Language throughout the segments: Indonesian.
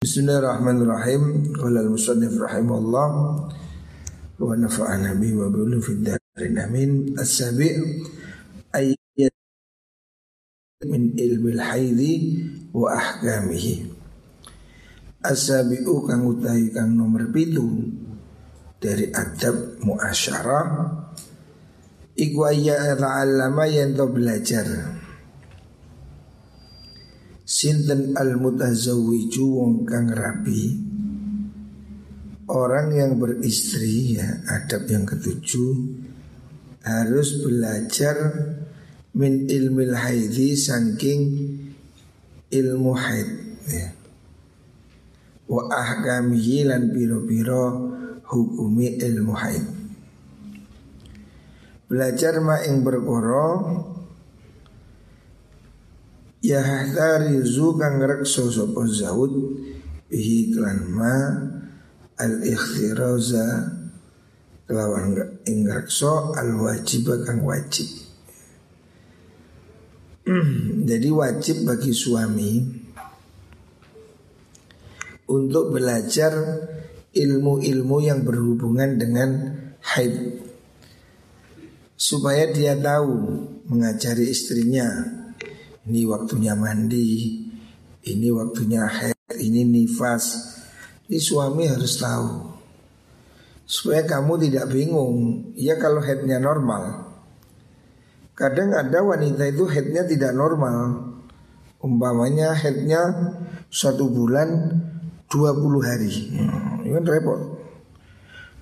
Bismillahirrahmanirrahim. Qala al-musannif rahimahullah wa nafa'ana bi wa bi fid darin amin. As-sabi' ayat min ilmi al-haidhi wa ahkamihi. As-sabi'u kang utahi kang nomor pitu dari adab muasyarah iku ayya ta'allama to belajar Sinten al mutazawwiju wong kang rabi Orang yang beristri ya adab yang ketujuh Harus belajar min ilmil haidhi saking ilmu haid ya. Wa ahkamihi lan biro-biro hukumi ilmu haid Belajar ma ing berkoro Ya zu kang rekso sopo zaud bihi klan ma al ikhtiraza kelawan ing rekso al wajib kang wajib. Jadi wajib bagi suami untuk belajar ilmu-ilmu yang berhubungan dengan haid supaya dia tahu mengajari istrinya ini waktunya mandi, ini waktunya haid, ini nifas. Ini suami harus tahu supaya kamu tidak bingung. Ya kalau headnya normal. Kadang ada wanita itu headnya tidak normal. Umpamanya headnya satu bulan 20 hari. Hmm, ini kan repot.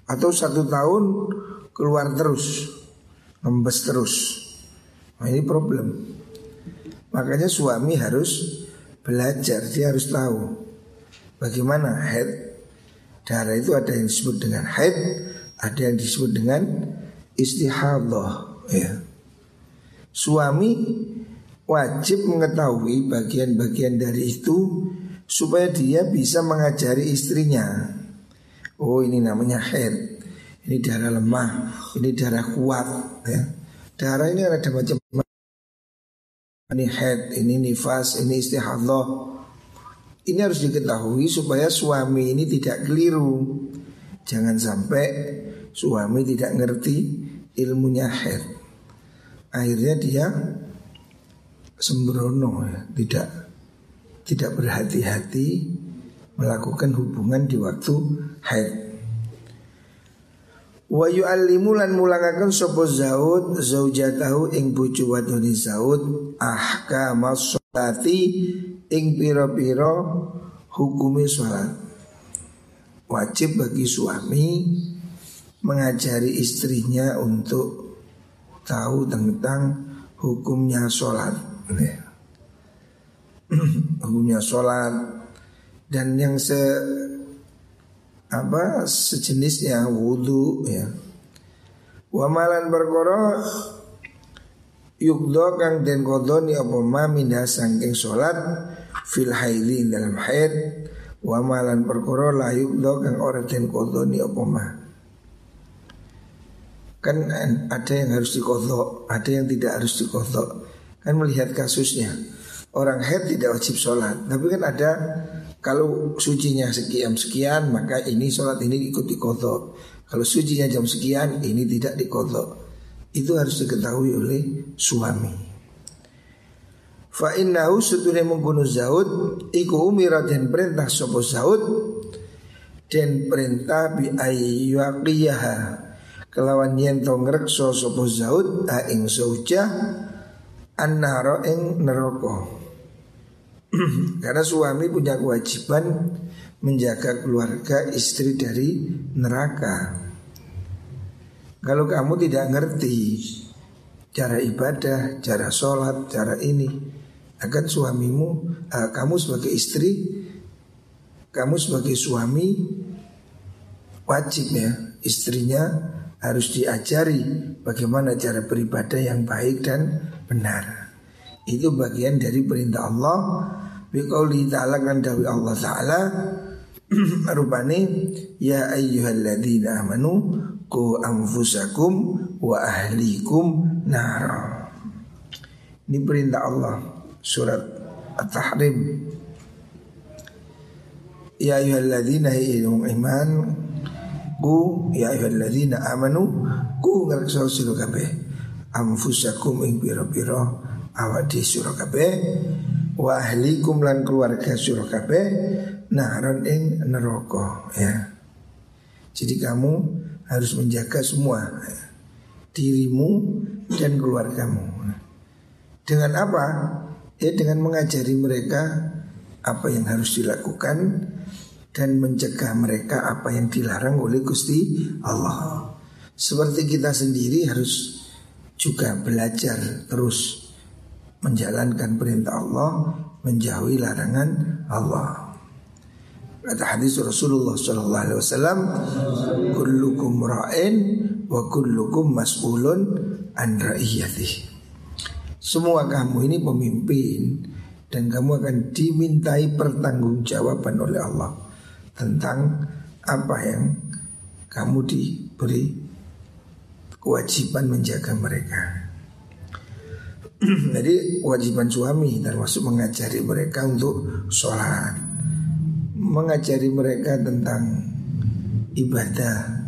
Atau satu tahun keluar terus, ngembes terus. Nah ini problem. Makanya suami harus belajar, dia harus tahu bagaimana head darah itu ada yang disebut dengan head, ada yang disebut dengan istihadah. Ya. Suami wajib mengetahui bagian-bagian dari itu supaya dia bisa mengajari istrinya. Oh ini namanya head, ini darah lemah, ini darah kuat. Ya. Darah ini ada macam ini head, ini nifas, ini istihadah. Ini harus diketahui supaya suami ini tidak keliru. Jangan sampai suami tidak ngerti ilmunya head. Akhirnya dia sembrono ya, tidak tidak berhati-hati melakukan hubungan di waktu haid. Wa yu'allimu lan mulangaken sapa Zaud zaujatahu ing bojo wadone Zaud ahkam sholati ing pira-pira hukume salat. Wajib bagi suami mengajari istrinya untuk tahu tentang hukumnya sholat. Hukumnya sholat. Dan yang se apa sejenisnya wudhu ya. Wamalan berkoro yukdo kang den kodoni apa ma minha sangking sholat fil haili dalam haid wamalan perkara la yukdo kang ora den kodoni apa ma kan ada yang harus dikodok, ada yang tidak harus dikodok. Kan melihat kasusnya orang haid tidak wajib sholat, tapi kan ada kalau sucinya sekian sekian maka ini sholat ini ikut dikodok. Kalau sucinya jam sekian ini tidak dikodok. Itu harus diketahui oleh suami. Fa innahu sutune mengkono zaud iku umira dan perintah sopo zaud dan perintah bi ayyuqiyaha kelawan yen to ngrekso sapa zaud ha ing annara ing neraka Karena suami punya kewajiban menjaga keluarga istri dari neraka. Kalau kamu tidak ngerti cara ibadah, cara sholat, cara ini, akan suamimu, uh, kamu sebagai istri, kamu sebagai suami wajib ya istrinya harus diajari bagaimana cara beribadah yang baik dan benar. Itu bagian dari perintah Allah. Biqauli ta'ala kan dawi Allah ta'ala. Rupani Ya ayyuhalladzina amanu Ku anfusakum Wa ahlikum nara. Ini perintah Allah. Surat At-Tahrim. Ya ayyuhalladzina ilmu iman Ku ya ayyuhalladzina amanu Ku ngerksa sira kabeh Amfusakum ing pira-pira awak di sira kabeh wa ahlikum keluarga sira kabeh naron ing neraka ya. Jadi kamu harus menjaga semua ya. dirimu dan keluargamu. Dengan apa? Ya dengan mengajari mereka apa yang harus dilakukan dan mencegah mereka apa yang dilarang oleh Gusti Allah. Seperti kita sendiri harus juga belajar terus menjalankan perintah Allah, menjauhi larangan Allah. Kata hadis Rasulullah Sallallahu Alaihi Wasallam, "Kullukum ra'in wa kullukum mas'ulun an ra'iyatih." Semua kamu ini pemimpin dan kamu akan dimintai pertanggungjawaban oleh Allah tentang apa yang kamu diberi kewajiban menjaga mereka. Jadi kewajiban suami termasuk mengajari mereka untuk sholat. Mengajari mereka tentang ibadah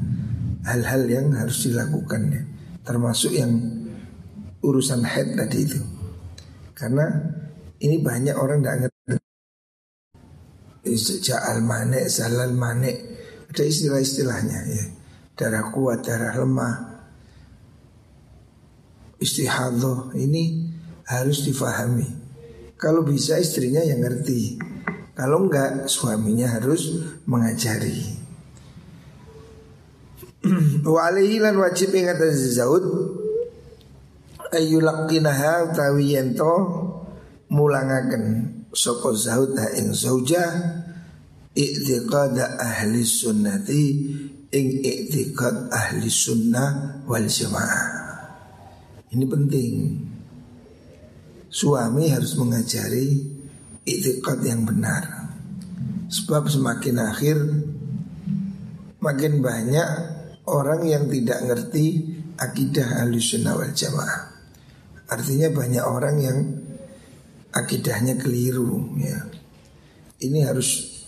Hal-hal yang harus dilakukan ya. Termasuk yang urusan head tadi itu. Karena ini banyak orang tidak ngerti. Ja'al manek, salal manek Ada istilah-istilahnya ya. Darah kuat, darah lemah istihadah ini harus difahami. Kalau bisa istrinya yang ngerti. Kalau enggak suaminya harus mengajari. Wa alaihi lan wajib ing atas Zaud ayyulaqinaha utawi mulangaken sapa Zaud ha ing zauja i'tiqad ahli sunnati ing i'tiqad ahli sunnah wal jamaah ini penting. Suami harus mengajari itikad yang benar. Sebab semakin akhir makin banyak orang yang tidak ngerti akidah sunnah wal jamaah. Artinya banyak orang yang akidahnya keliru ya. Ini harus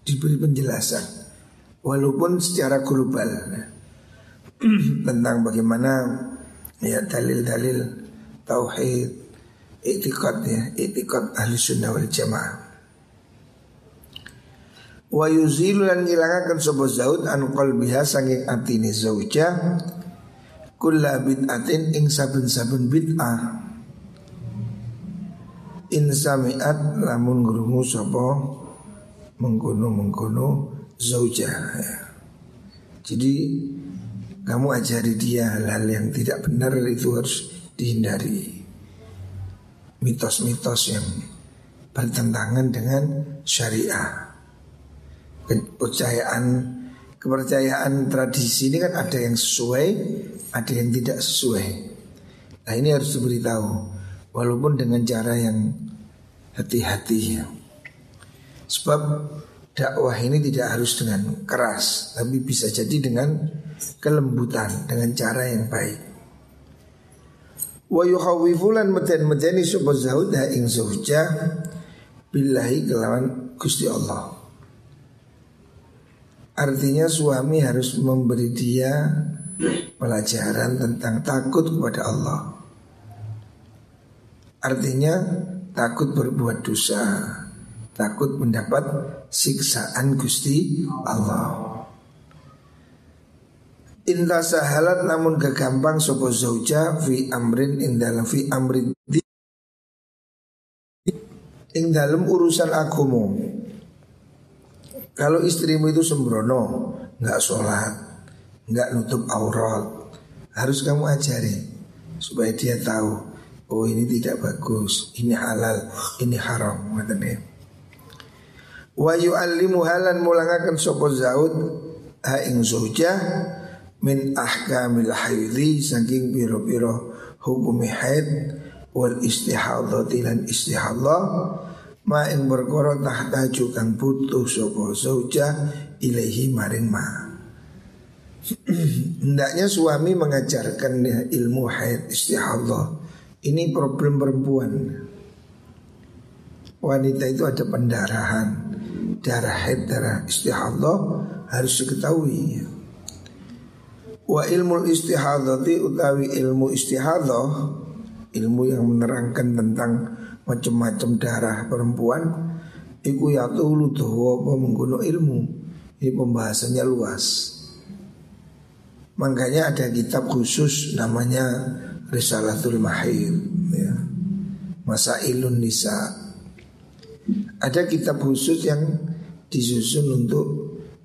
diberi penjelasan walaupun secara global tentang bagaimana ya dalil-dalil tauhid itikad ya itikad ahli sunnah wal jamaah wa yuzilu lan ngilangaken sapa zaud an qalbiha sanging atine zauja kulla bid'atin ing saben-saben bid'ah in sami'at lamun ngrungu sapa mengkono-mengkono zauja ya. Jadi kamu ajari dia hal-hal yang tidak benar itu harus dihindari. Mitos-mitos yang bertentangan dengan syariah. Kepercayaan Kepercayaan tradisi ini kan ada yang sesuai Ada yang tidak sesuai. Nah ini harus diberitahu Walaupun dengan cara yang hati-hati ya. Sebab dakwah ini tidak harus dengan keras Tapi bisa jadi dengan kelembutan dengan cara yang baik. Wa yukhawifulan zaud ha ing zauja billahi kelawan Gusti Allah. Artinya suami harus memberi dia pelajaran tentang takut kepada Allah. Artinya takut berbuat dosa, takut mendapat siksaan Gusti Allah. Inta sahalat namun kegampang sopo zauja fi amrin in dalam fi amrin di ing dalam urusan agama. Kalau istrimu itu sembrono, nggak sholat, nggak nutup aurat, harus kamu ajari supaya dia tahu, oh ini tidak bagus, ini halal, ini haram, katanya. Wa yu'allimu halan mulangakan sopo zaud ha ing zaujah min ahkamil haidhi saking piro-piro hukumi haid wal istihadati lan istihadha ma ing perkara tahtaju kang butuh sapa zauja ilaihi maring ma. Hendaknya suami mengajarkan ilmu haid istihadha Ini problem perempuan. Wanita itu ada pendarahan darah haid, darah istihadah harus diketahui. Wa ilmu istihadati utawi ilmu istihadah ilmu yang menerangkan tentang macam-macam darah perempuan iku tulu apa mengguno ilmu. Ini pembahasannya luas. Makanya ada kitab khusus namanya Risalatul Mahir ya. Masailun Nisa Ada kitab khusus yang disusun untuk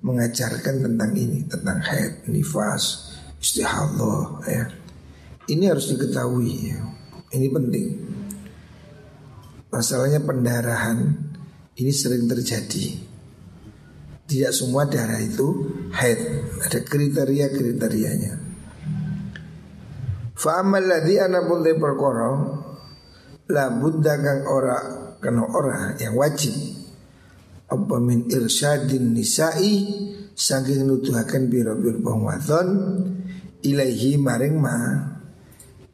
mengajarkan tentang ini Tentang haid, nifas, istihadah ya. Ini harus diketahui ya. Ini penting Masalahnya pendarahan ini sering terjadi tidak semua darah itu haid. Ada kriteria-kriterianya. Fa'amal ladhi anapun te perkara la buddha kang ora kena ora yang wajib. Apa min irsyadin nisa'i saking nuduhaken biro-biro wong wadon ilaihi maring ma.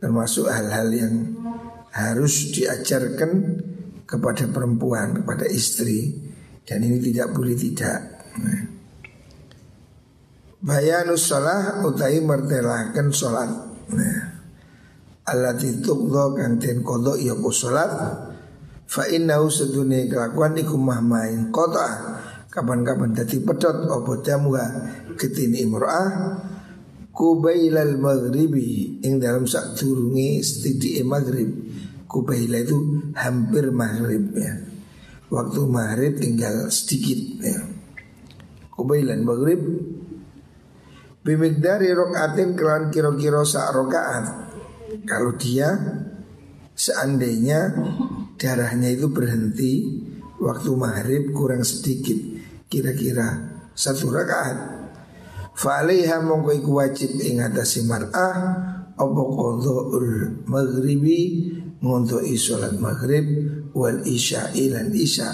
Termasuk hal-hal yang harus diajarkan kepada perempuan kepada istri. Dan ini tidak boleh tidak. Bayanus sholah utai mertelakan sholat. Nah. Alat itu kang ten kodok ya ku sholat Fa innahu sedunia kelakuan iku mahmain kota. Kapan-kapan dati pedot opo jamuha? Ketini imro'ah. Kubailal maghribi Yang dalam sak turungi setidi maghrib. Kubaila itu hampir maghrib ya. Waktu maghrib tinggal sedikit ya. Kubailan maghrib. Bimigdari rokaatin kelan kiro-kiro sak rokaat Kalau dia seandainya darahnya itu berhenti Waktu maghrib kurang sedikit Kira-kira satu rakaat. Fa'alaiha mongko iku wajib ingatasi mar'ah Apa ul maghribi Ngonto'i sholat maghrib Wal isya. Ilan isya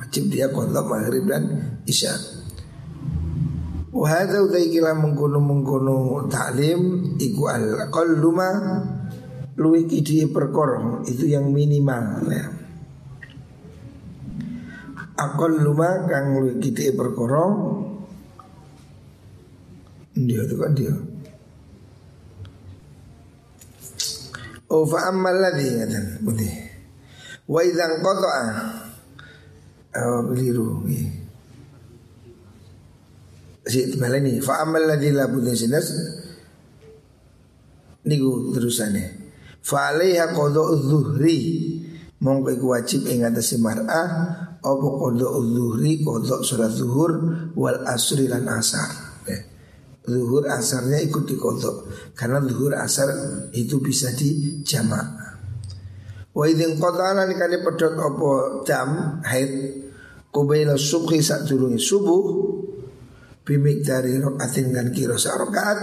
Wajib dia kodok maghrib dan isya. Wahada utai kila mengkono mengkono taklim Iku al qaluma Luwi kidi perkorong Itu yang minimal ya. Akol luma kang luwi kidi perkorong Dia itu kan dia. Oh fa'ammal ladhi Kata putih Wa idhang koto'a Oh keliru Si baleni fa amal ladzi la budun sinas. Niku terusane fa alaiha qada'u dhuhri iku wajib ing atase mar'ah apa qada'u dhuhri qada' salat zuhur wal asri lan asar. Zuhur asarnya ikut di kodok Karena zuhur asar itu bisa di jamak Wa idin qata'ana nikani pedot opo jam haid Kubaila subhi durungi subuh Bimik dari rokaatin dan kiro rokaat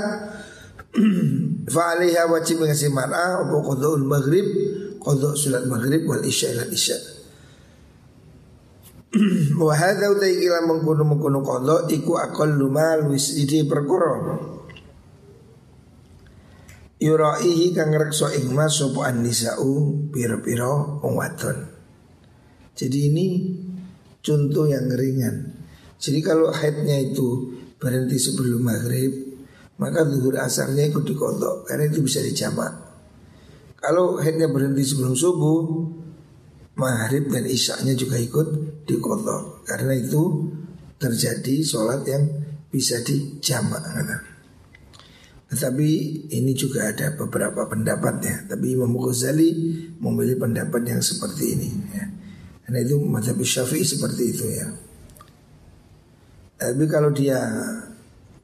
Fa'aliha wajib mengasih mar'ah Apa kodohul maghrib Kodoh sulat maghrib wal isya ilan isya. Wahada utai kila mengkuno kodoh Iku akal luma luis idi perkoro Yuraihi kang rekso ingma sopo an nisa'u Piro-piro wadon. Jadi ini contoh yang ringan. Jadi kalau haidnya itu berhenti sebelum maghrib, maka zuhur asarnya ikut dikodok karena itu bisa dijamak. Kalau haidnya berhenti sebelum subuh, maghrib dan isyaknya juga ikut dikodok karena itu terjadi sholat yang bisa dijamak. Tetapi ini juga ada beberapa pendapat ya. Tapi Imam Ghazali memilih pendapat yang seperti ini. Ya. Karena itu mazhab syafi'i seperti itu ya Tapi kalau dia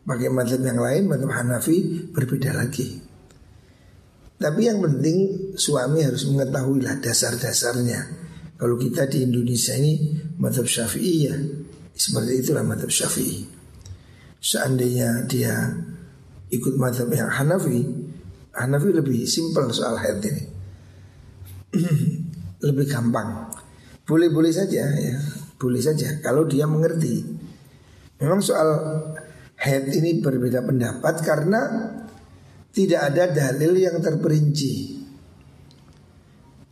pakai mazhab yang lain Mazhab Hanafi berbeda lagi. Tapi yang penting suami harus mengetahui lah dasar-dasarnya. Kalau kita di Indonesia ini mazhab syafi'i ya Seperti itulah mazhab syafi'i. Seandainya dia ikut mazhab yang Hanafi Hanafi lebih simpel soal haid ini. Lebih gampang. Boleh-boleh saja ya, boleh saja kalau dia mengerti. Memang soal head ini berbeda pendapat karena tidak ada dalil yang terperinci.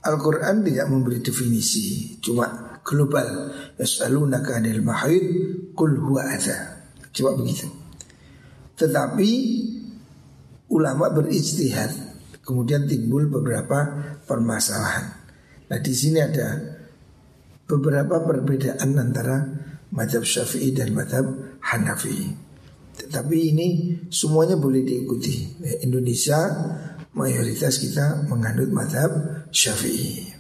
Al-Quran tidak memberi definisi Cuma global. Yas'alunaka 'anil mahid qul huwa adza. Coba begitu. Tetapi ulama berijtihad kemudian timbul beberapa permasalahan. Nah, di sini ada beberapa perbedaan antara madhab Syafi'i dan madhab Hanafi. Tetapi ini semuanya boleh diikuti. Indonesia mayoritas kita menganut madhab Syafi'i.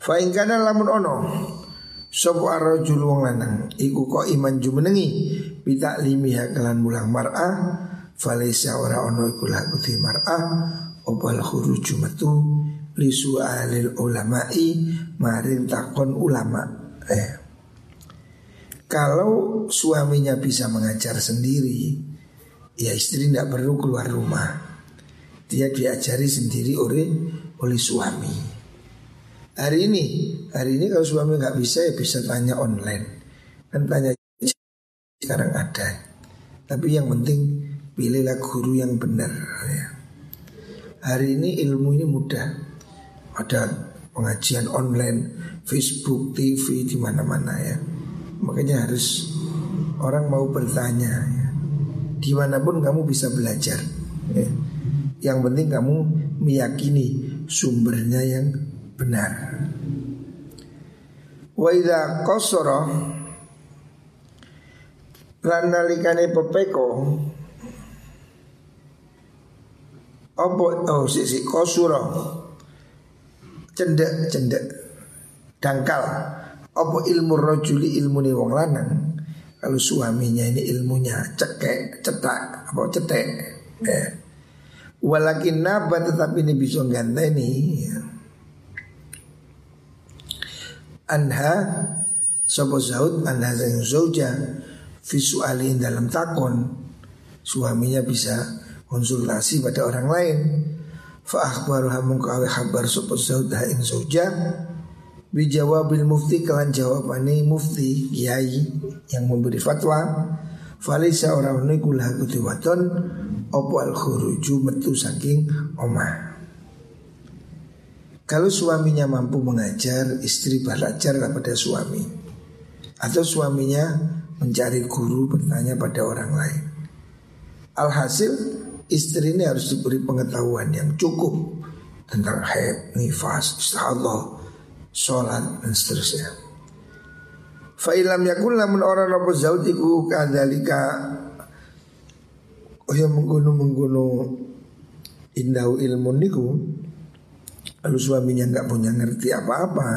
Fa'ingkana lamun ono Sopo arrojul wong lanang Iku kok iman jumenengi Bita limiha kelan mulang mar'ah Falesa ora ono iku di mar'ah Opal khuruju metu Lisu alil ulama'i Marin takon ulama eh. Kalau suaminya bisa mengajar sendiri Ya istri tidak perlu keluar rumah Dia diajari sendiri oleh oleh suami Hari ini, hari ini kalau suami nggak bisa ya bisa tanya online. Kan tanya sekarang ada. Tapi yang penting pilihlah guru yang benar. Ya. Hari ini ilmu ini mudah. Ada pengajian online, Facebook, TV di mana-mana ya. Makanya harus orang mau bertanya. Ya. Di mana pun kamu bisa belajar. Ya. Yang penting kamu meyakini sumbernya yang benar. Wa idza qasara lan nalikane pepeko apa oh si si kosuro cendek cendek dangkal apa ilmu rojuli ilmu nih wong lanang? Kalau suaminya ini ilmunya cekek cetak apa cetek eh. walakin naba tetapi ini bisa ganteni ya. Anha Sopo Zaud anha zang zauja Visualin dalam takon. Suaminya bisa konsultasi pada orang lain. Fa akhbaruha mungkawi khabar Sopo Zaud ha ing zauja Bijawabil mufti kelan jawabani mufti kiai yang memberi fatwa Falisa orang ini kulah kutiwaton Opo al khuruju metu saking omah kalau suaminya mampu mengajar, istri belajar kepada suami. Atau suaminya mencari guru bertanya pada orang lain. Alhasil istri ini harus diberi pengetahuan yang cukup tentang haid, nifas, istihadlah, sholat dan seterusnya. Fa'ilam yakun lamun orang nopo zaud iku kadalika Oh yang menggunu-menggunu indau ilmu niku Lalu suaminya nggak punya ngerti apa-apa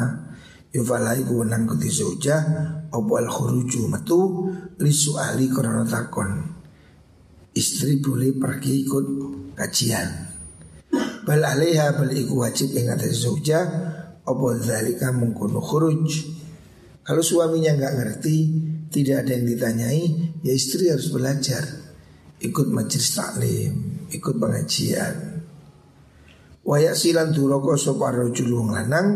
Yufalai kuwenang kuti soja Opo al khuruju metu Lisu ahli korona takon Istri boleh pergi ikut kajian Bal alaiha bal iku wajib ingat soja Opo dhalika mengkono khuruj? Kalau suaminya nggak ngerti Tidak ada yang ditanyai Ya istri harus belajar. Ikut majelis taklim Ikut pengajian. Wayak silan duroko sopa rojul wong lanang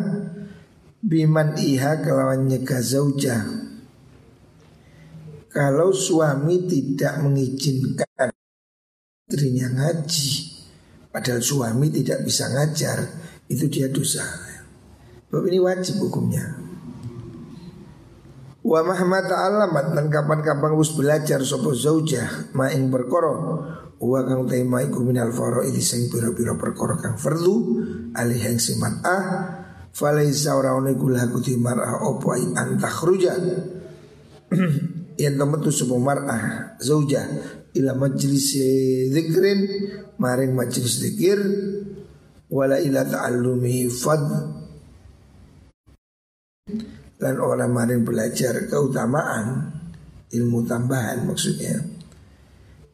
Biman iha kelawan nyegah zauja Kalau suami tidak mengizinkan istrinya ngaji Padahal suami tidak bisa ngajar Itu dia dosa Sebab ini wajib hukumnya. Wa mahmat alamat dan kapan-kapan us belajar sopo zaujah maing berkoro Wa kang tema iku minal ini sing pira-pira perkara kang fardu alih yang siman ah falaisa ora ono iku lahu di mar'ah ai antakhruja yen temetu sapa mar'ah zauja ila majlis zikrin maring majlis zikir wala ila ta'allumi fad dan orang maring belajar keutamaan ilmu tambahan maksudnya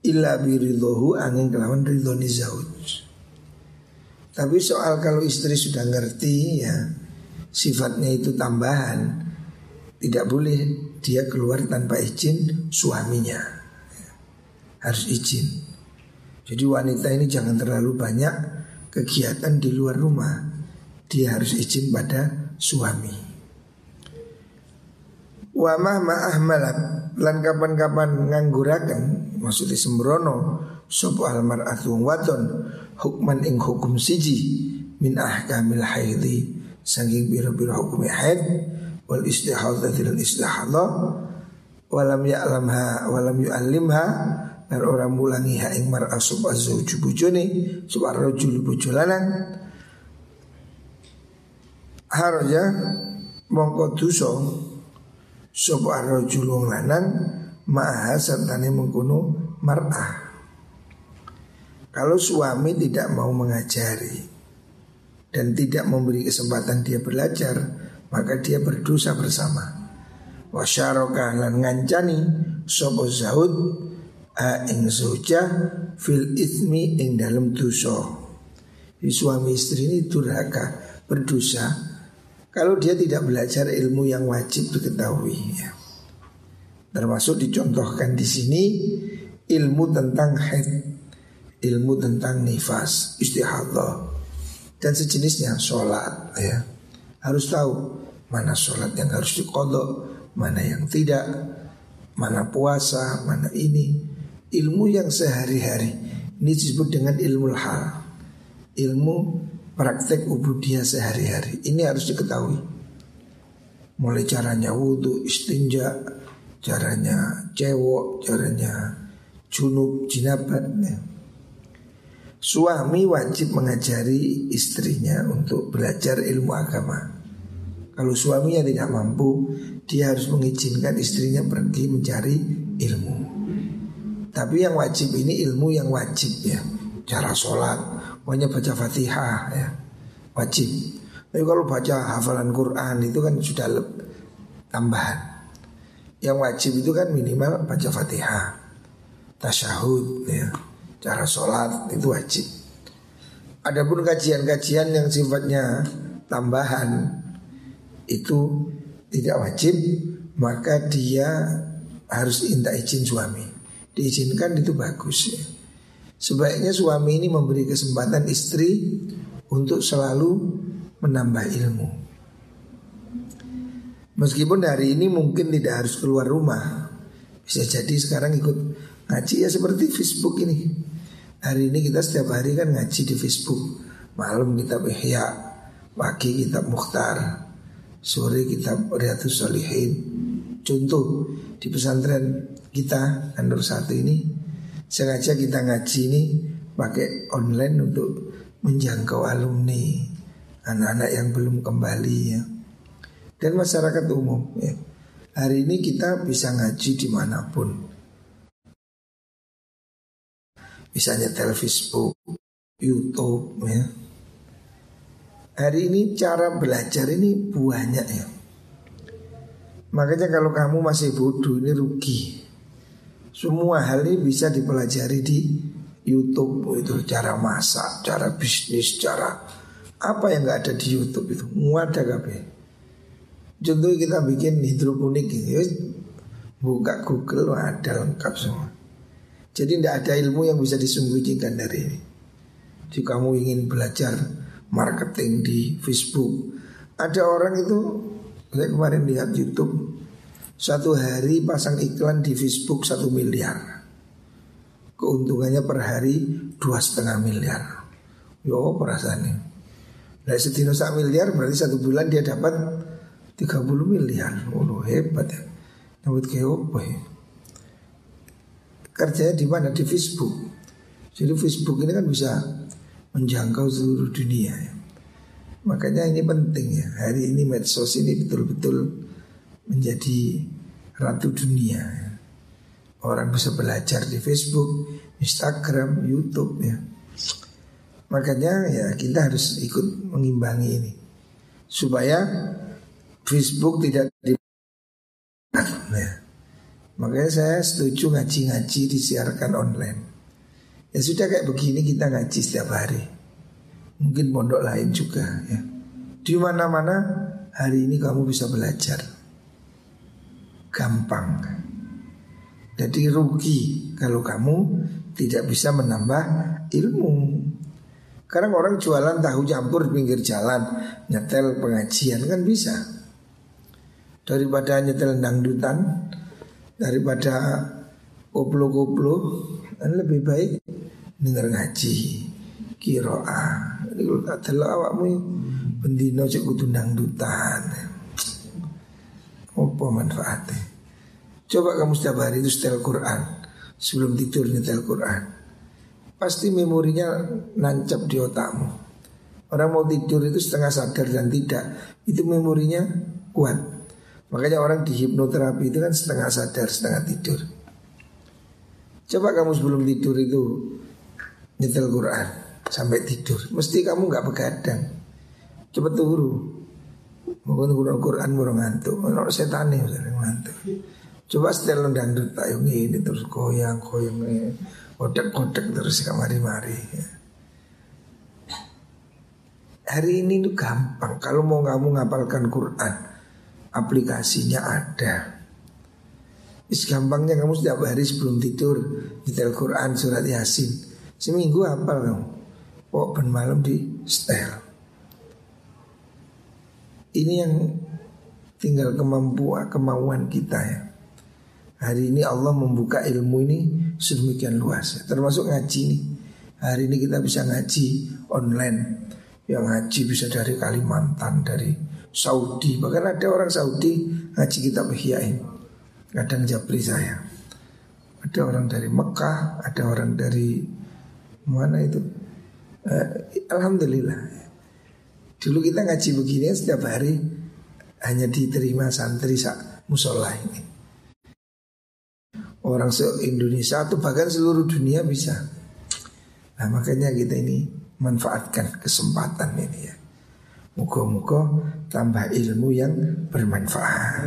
illa biridhohu angin kelawan ridhoni zauj. Tapi soal kalau istri sudah ngerti ya sifatnya itu tambahan, tidak boleh dia keluar tanpa izin suaminya. Harus izin. Jadi wanita ini jangan terlalu banyak kegiatan di luar rumah. Dia harus izin pada suami. Wa mah ma'ah malak lan kapan-kapan nganggurakan maksudnya sembrono sapa almar'atu wadon hukman ing hukum siji min ahkamil haidhi saking biro-biro hukum haid wal istihadati dan istihadah walam ya'lamha walam yu'allimha dan orang mulangi ha ing mar'a sub azwaju bujone sub rajul bojo lanang haraja mongko dosa sub rajul wong lanang ma'ha sertane mengkono mar'ah kalau suami tidak mau mengajari dan tidak memberi kesempatan dia belajar, maka dia berdosa bersama. Wasyarokah lan ngancani sopo zaud a ing fil ithmi ing dalam. Di suami istri ini durhaka berdosa kalau dia tidak belajar ilmu yang wajib diketahui. Ya. Termasuk dicontohkan di sini ilmu tentang haid, ilmu tentang nifas, istihadah, dan sejenisnya sholat ya harus tahu mana sholat yang harus dikodok, mana yang tidak, mana puasa, mana ini. Ilmu yang sehari-hari ini disebut dengan ilmu hal. Ilmu praktek ubudiyah sehari-hari. Ini harus diketahui. Mulai caranya wudhu, istinja, caranya cewok, caranya junub, jinabat. Ya. Suami wajib mengajari istrinya untuk belajar ilmu agama. Kalau suaminya tidak mampu, dia harus mengizinkan istrinya pergi mencari ilmu. Tapi yang wajib ini ilmu yang wajib ya. Cara sholat, pokoknya baca fatihah ya. Wajib. Tapi kalau baca hafalan Quran itu kan sudah tambahan. Yang wajib itu kan minimal baca fatihah. Tasyahud ya. Cara sholat itu wajib. Adapun kajian-kajian yang sifatnya tambahan itu tidak wajib maka dia harus minta izin suami. Diizinkan itu bagus ya. Sebaiknya suami ini memberi kesempatan istri untuk selalu menambah ilmu. Meskipun hari ini mungkin tidak harus keluar rumah. Bisa jadi sekarang ikut ngaji ya seperti Facebook ini. Hari ini kita setiap hari kan ngaji di Facebook. Malam kita Ihya, pagi kita Mukhtar, sore kita Riyadus Solihin Contoh di pesantren kita Anur satu ini sengaja kita ngaji ini pakai online untuk menjangkau alumni anak-anak yang belum kembali ya. Dan masyarakat umum ya. Hari ini kita bisa ngaji di mana pun. Bisa nyetel Facebook, Youtube ya. Hari ini cara belajar ini banyak ya. Makanya kalau kamu masih bodoh ini rugi Semua hal ini bisa dipelajari di Youtube itu cara masak, cara bisnis, cara apa yang nggak ada di YouTube itu ada kabe. Contoh kita bikin hidroponik gitu, buka Google ada lengkap semua. Jadi tidak ada ilmu yang bisa disembunyikan dari ini. Jika kamu ingin belajar marketing di Facebook. Ada orang itu saya kemarin lihat YouTube satu hari pasang iklan di Facebook satu miliar. Keuntungannya per hari dua setengah miliar. Yo perasaannya. Nah setino sak miliar berarti satu bulan dia dapat 30 miliar. Oh hebat ya. Dapat kayak apa ya? Kerjanya di mana? Di Facebook. Jadi Facebook ini kan bisa menjangkau seluruh dunia ya. Makanya ini penting ya Hari ini medsos ini betul-betul menjadi ratu dunia. Orang bisa belajar di Facebook, Instagram, Youtube ya Makanya ya kita harus ikut mengimbangi ini Supaya Facebook tidak di ya. Makanya saya setuju ngaji-ngaji disiarkan online Ya sudah kayak begini kita ngaji setiap hari. Mungkin pondok lain juga ya. Di mana-mana hari ini kamu bisa belajar. Gampang. Jadi rugi kalau kamu tidak bisa menambah ilmu. Karena orang jualan tahu campur pinggir jalan, nyetel pengajian kan bisa. Daripada nyetel dangdutan, daripada koplo-koplo, kan lebih baik dengar ngaji kiroah ini kalau tak awakmu bendino cek kudu dutan Apa manfaatnya? Coba kamu setiap hari itu setel Quran Sebelum tidur nyetel Quran. Pasti memorinya nancap di otakmu. Orang mau tidur itu setengah sadar dan tidak Itu memorinya kuat. Makanya orang di hipnoterapi itu kan setengah sadar, setengah tidur. Coba kamu sebelum tidur itu nyetel Quran sampai tidur. Mesti kamu nggak begadang. Coba turu Mungkin kurang Quran murah ngantuk. Menurut setan nih ngantuk. Coba setel dangdut tak ini terus goyang goyang ini kodak kodak terus kamari mari Hari ini tuh gampang. Kalau mau kamu ngapalkan Quran Aplikasinya ada. Is gampangnya kamu setiap hari sebelum tidur Nyetel Quran surat Yasin. Seminggu hafal kamu. Pok ben malam di setel Ini yang tinggal kemampuan kemauan kita ya. Hari ini Allah membuka ilmu ini sedemikian luas Termasuk ngaji nih. Hari ini kita bisa ngaji online. Yang ngaji bisa dari Kalimantan, dari Saudi. Bahkan ada orang Saudi ngaji kita Ihyain Kadang japri saya. Ada orang dari Mekah Ada orang dari Mana itu? Eh, Alhamdulillah Dulu kita ngaji begini setiap hari Hanya diterima santri sak musola ini orang se-Indonesia atau bahkan seluruh dunia bisa. Nah makanya kita ini manfaatkan kesempatan ini ya. Muka-muka tambah ilmu yang bermanfaat.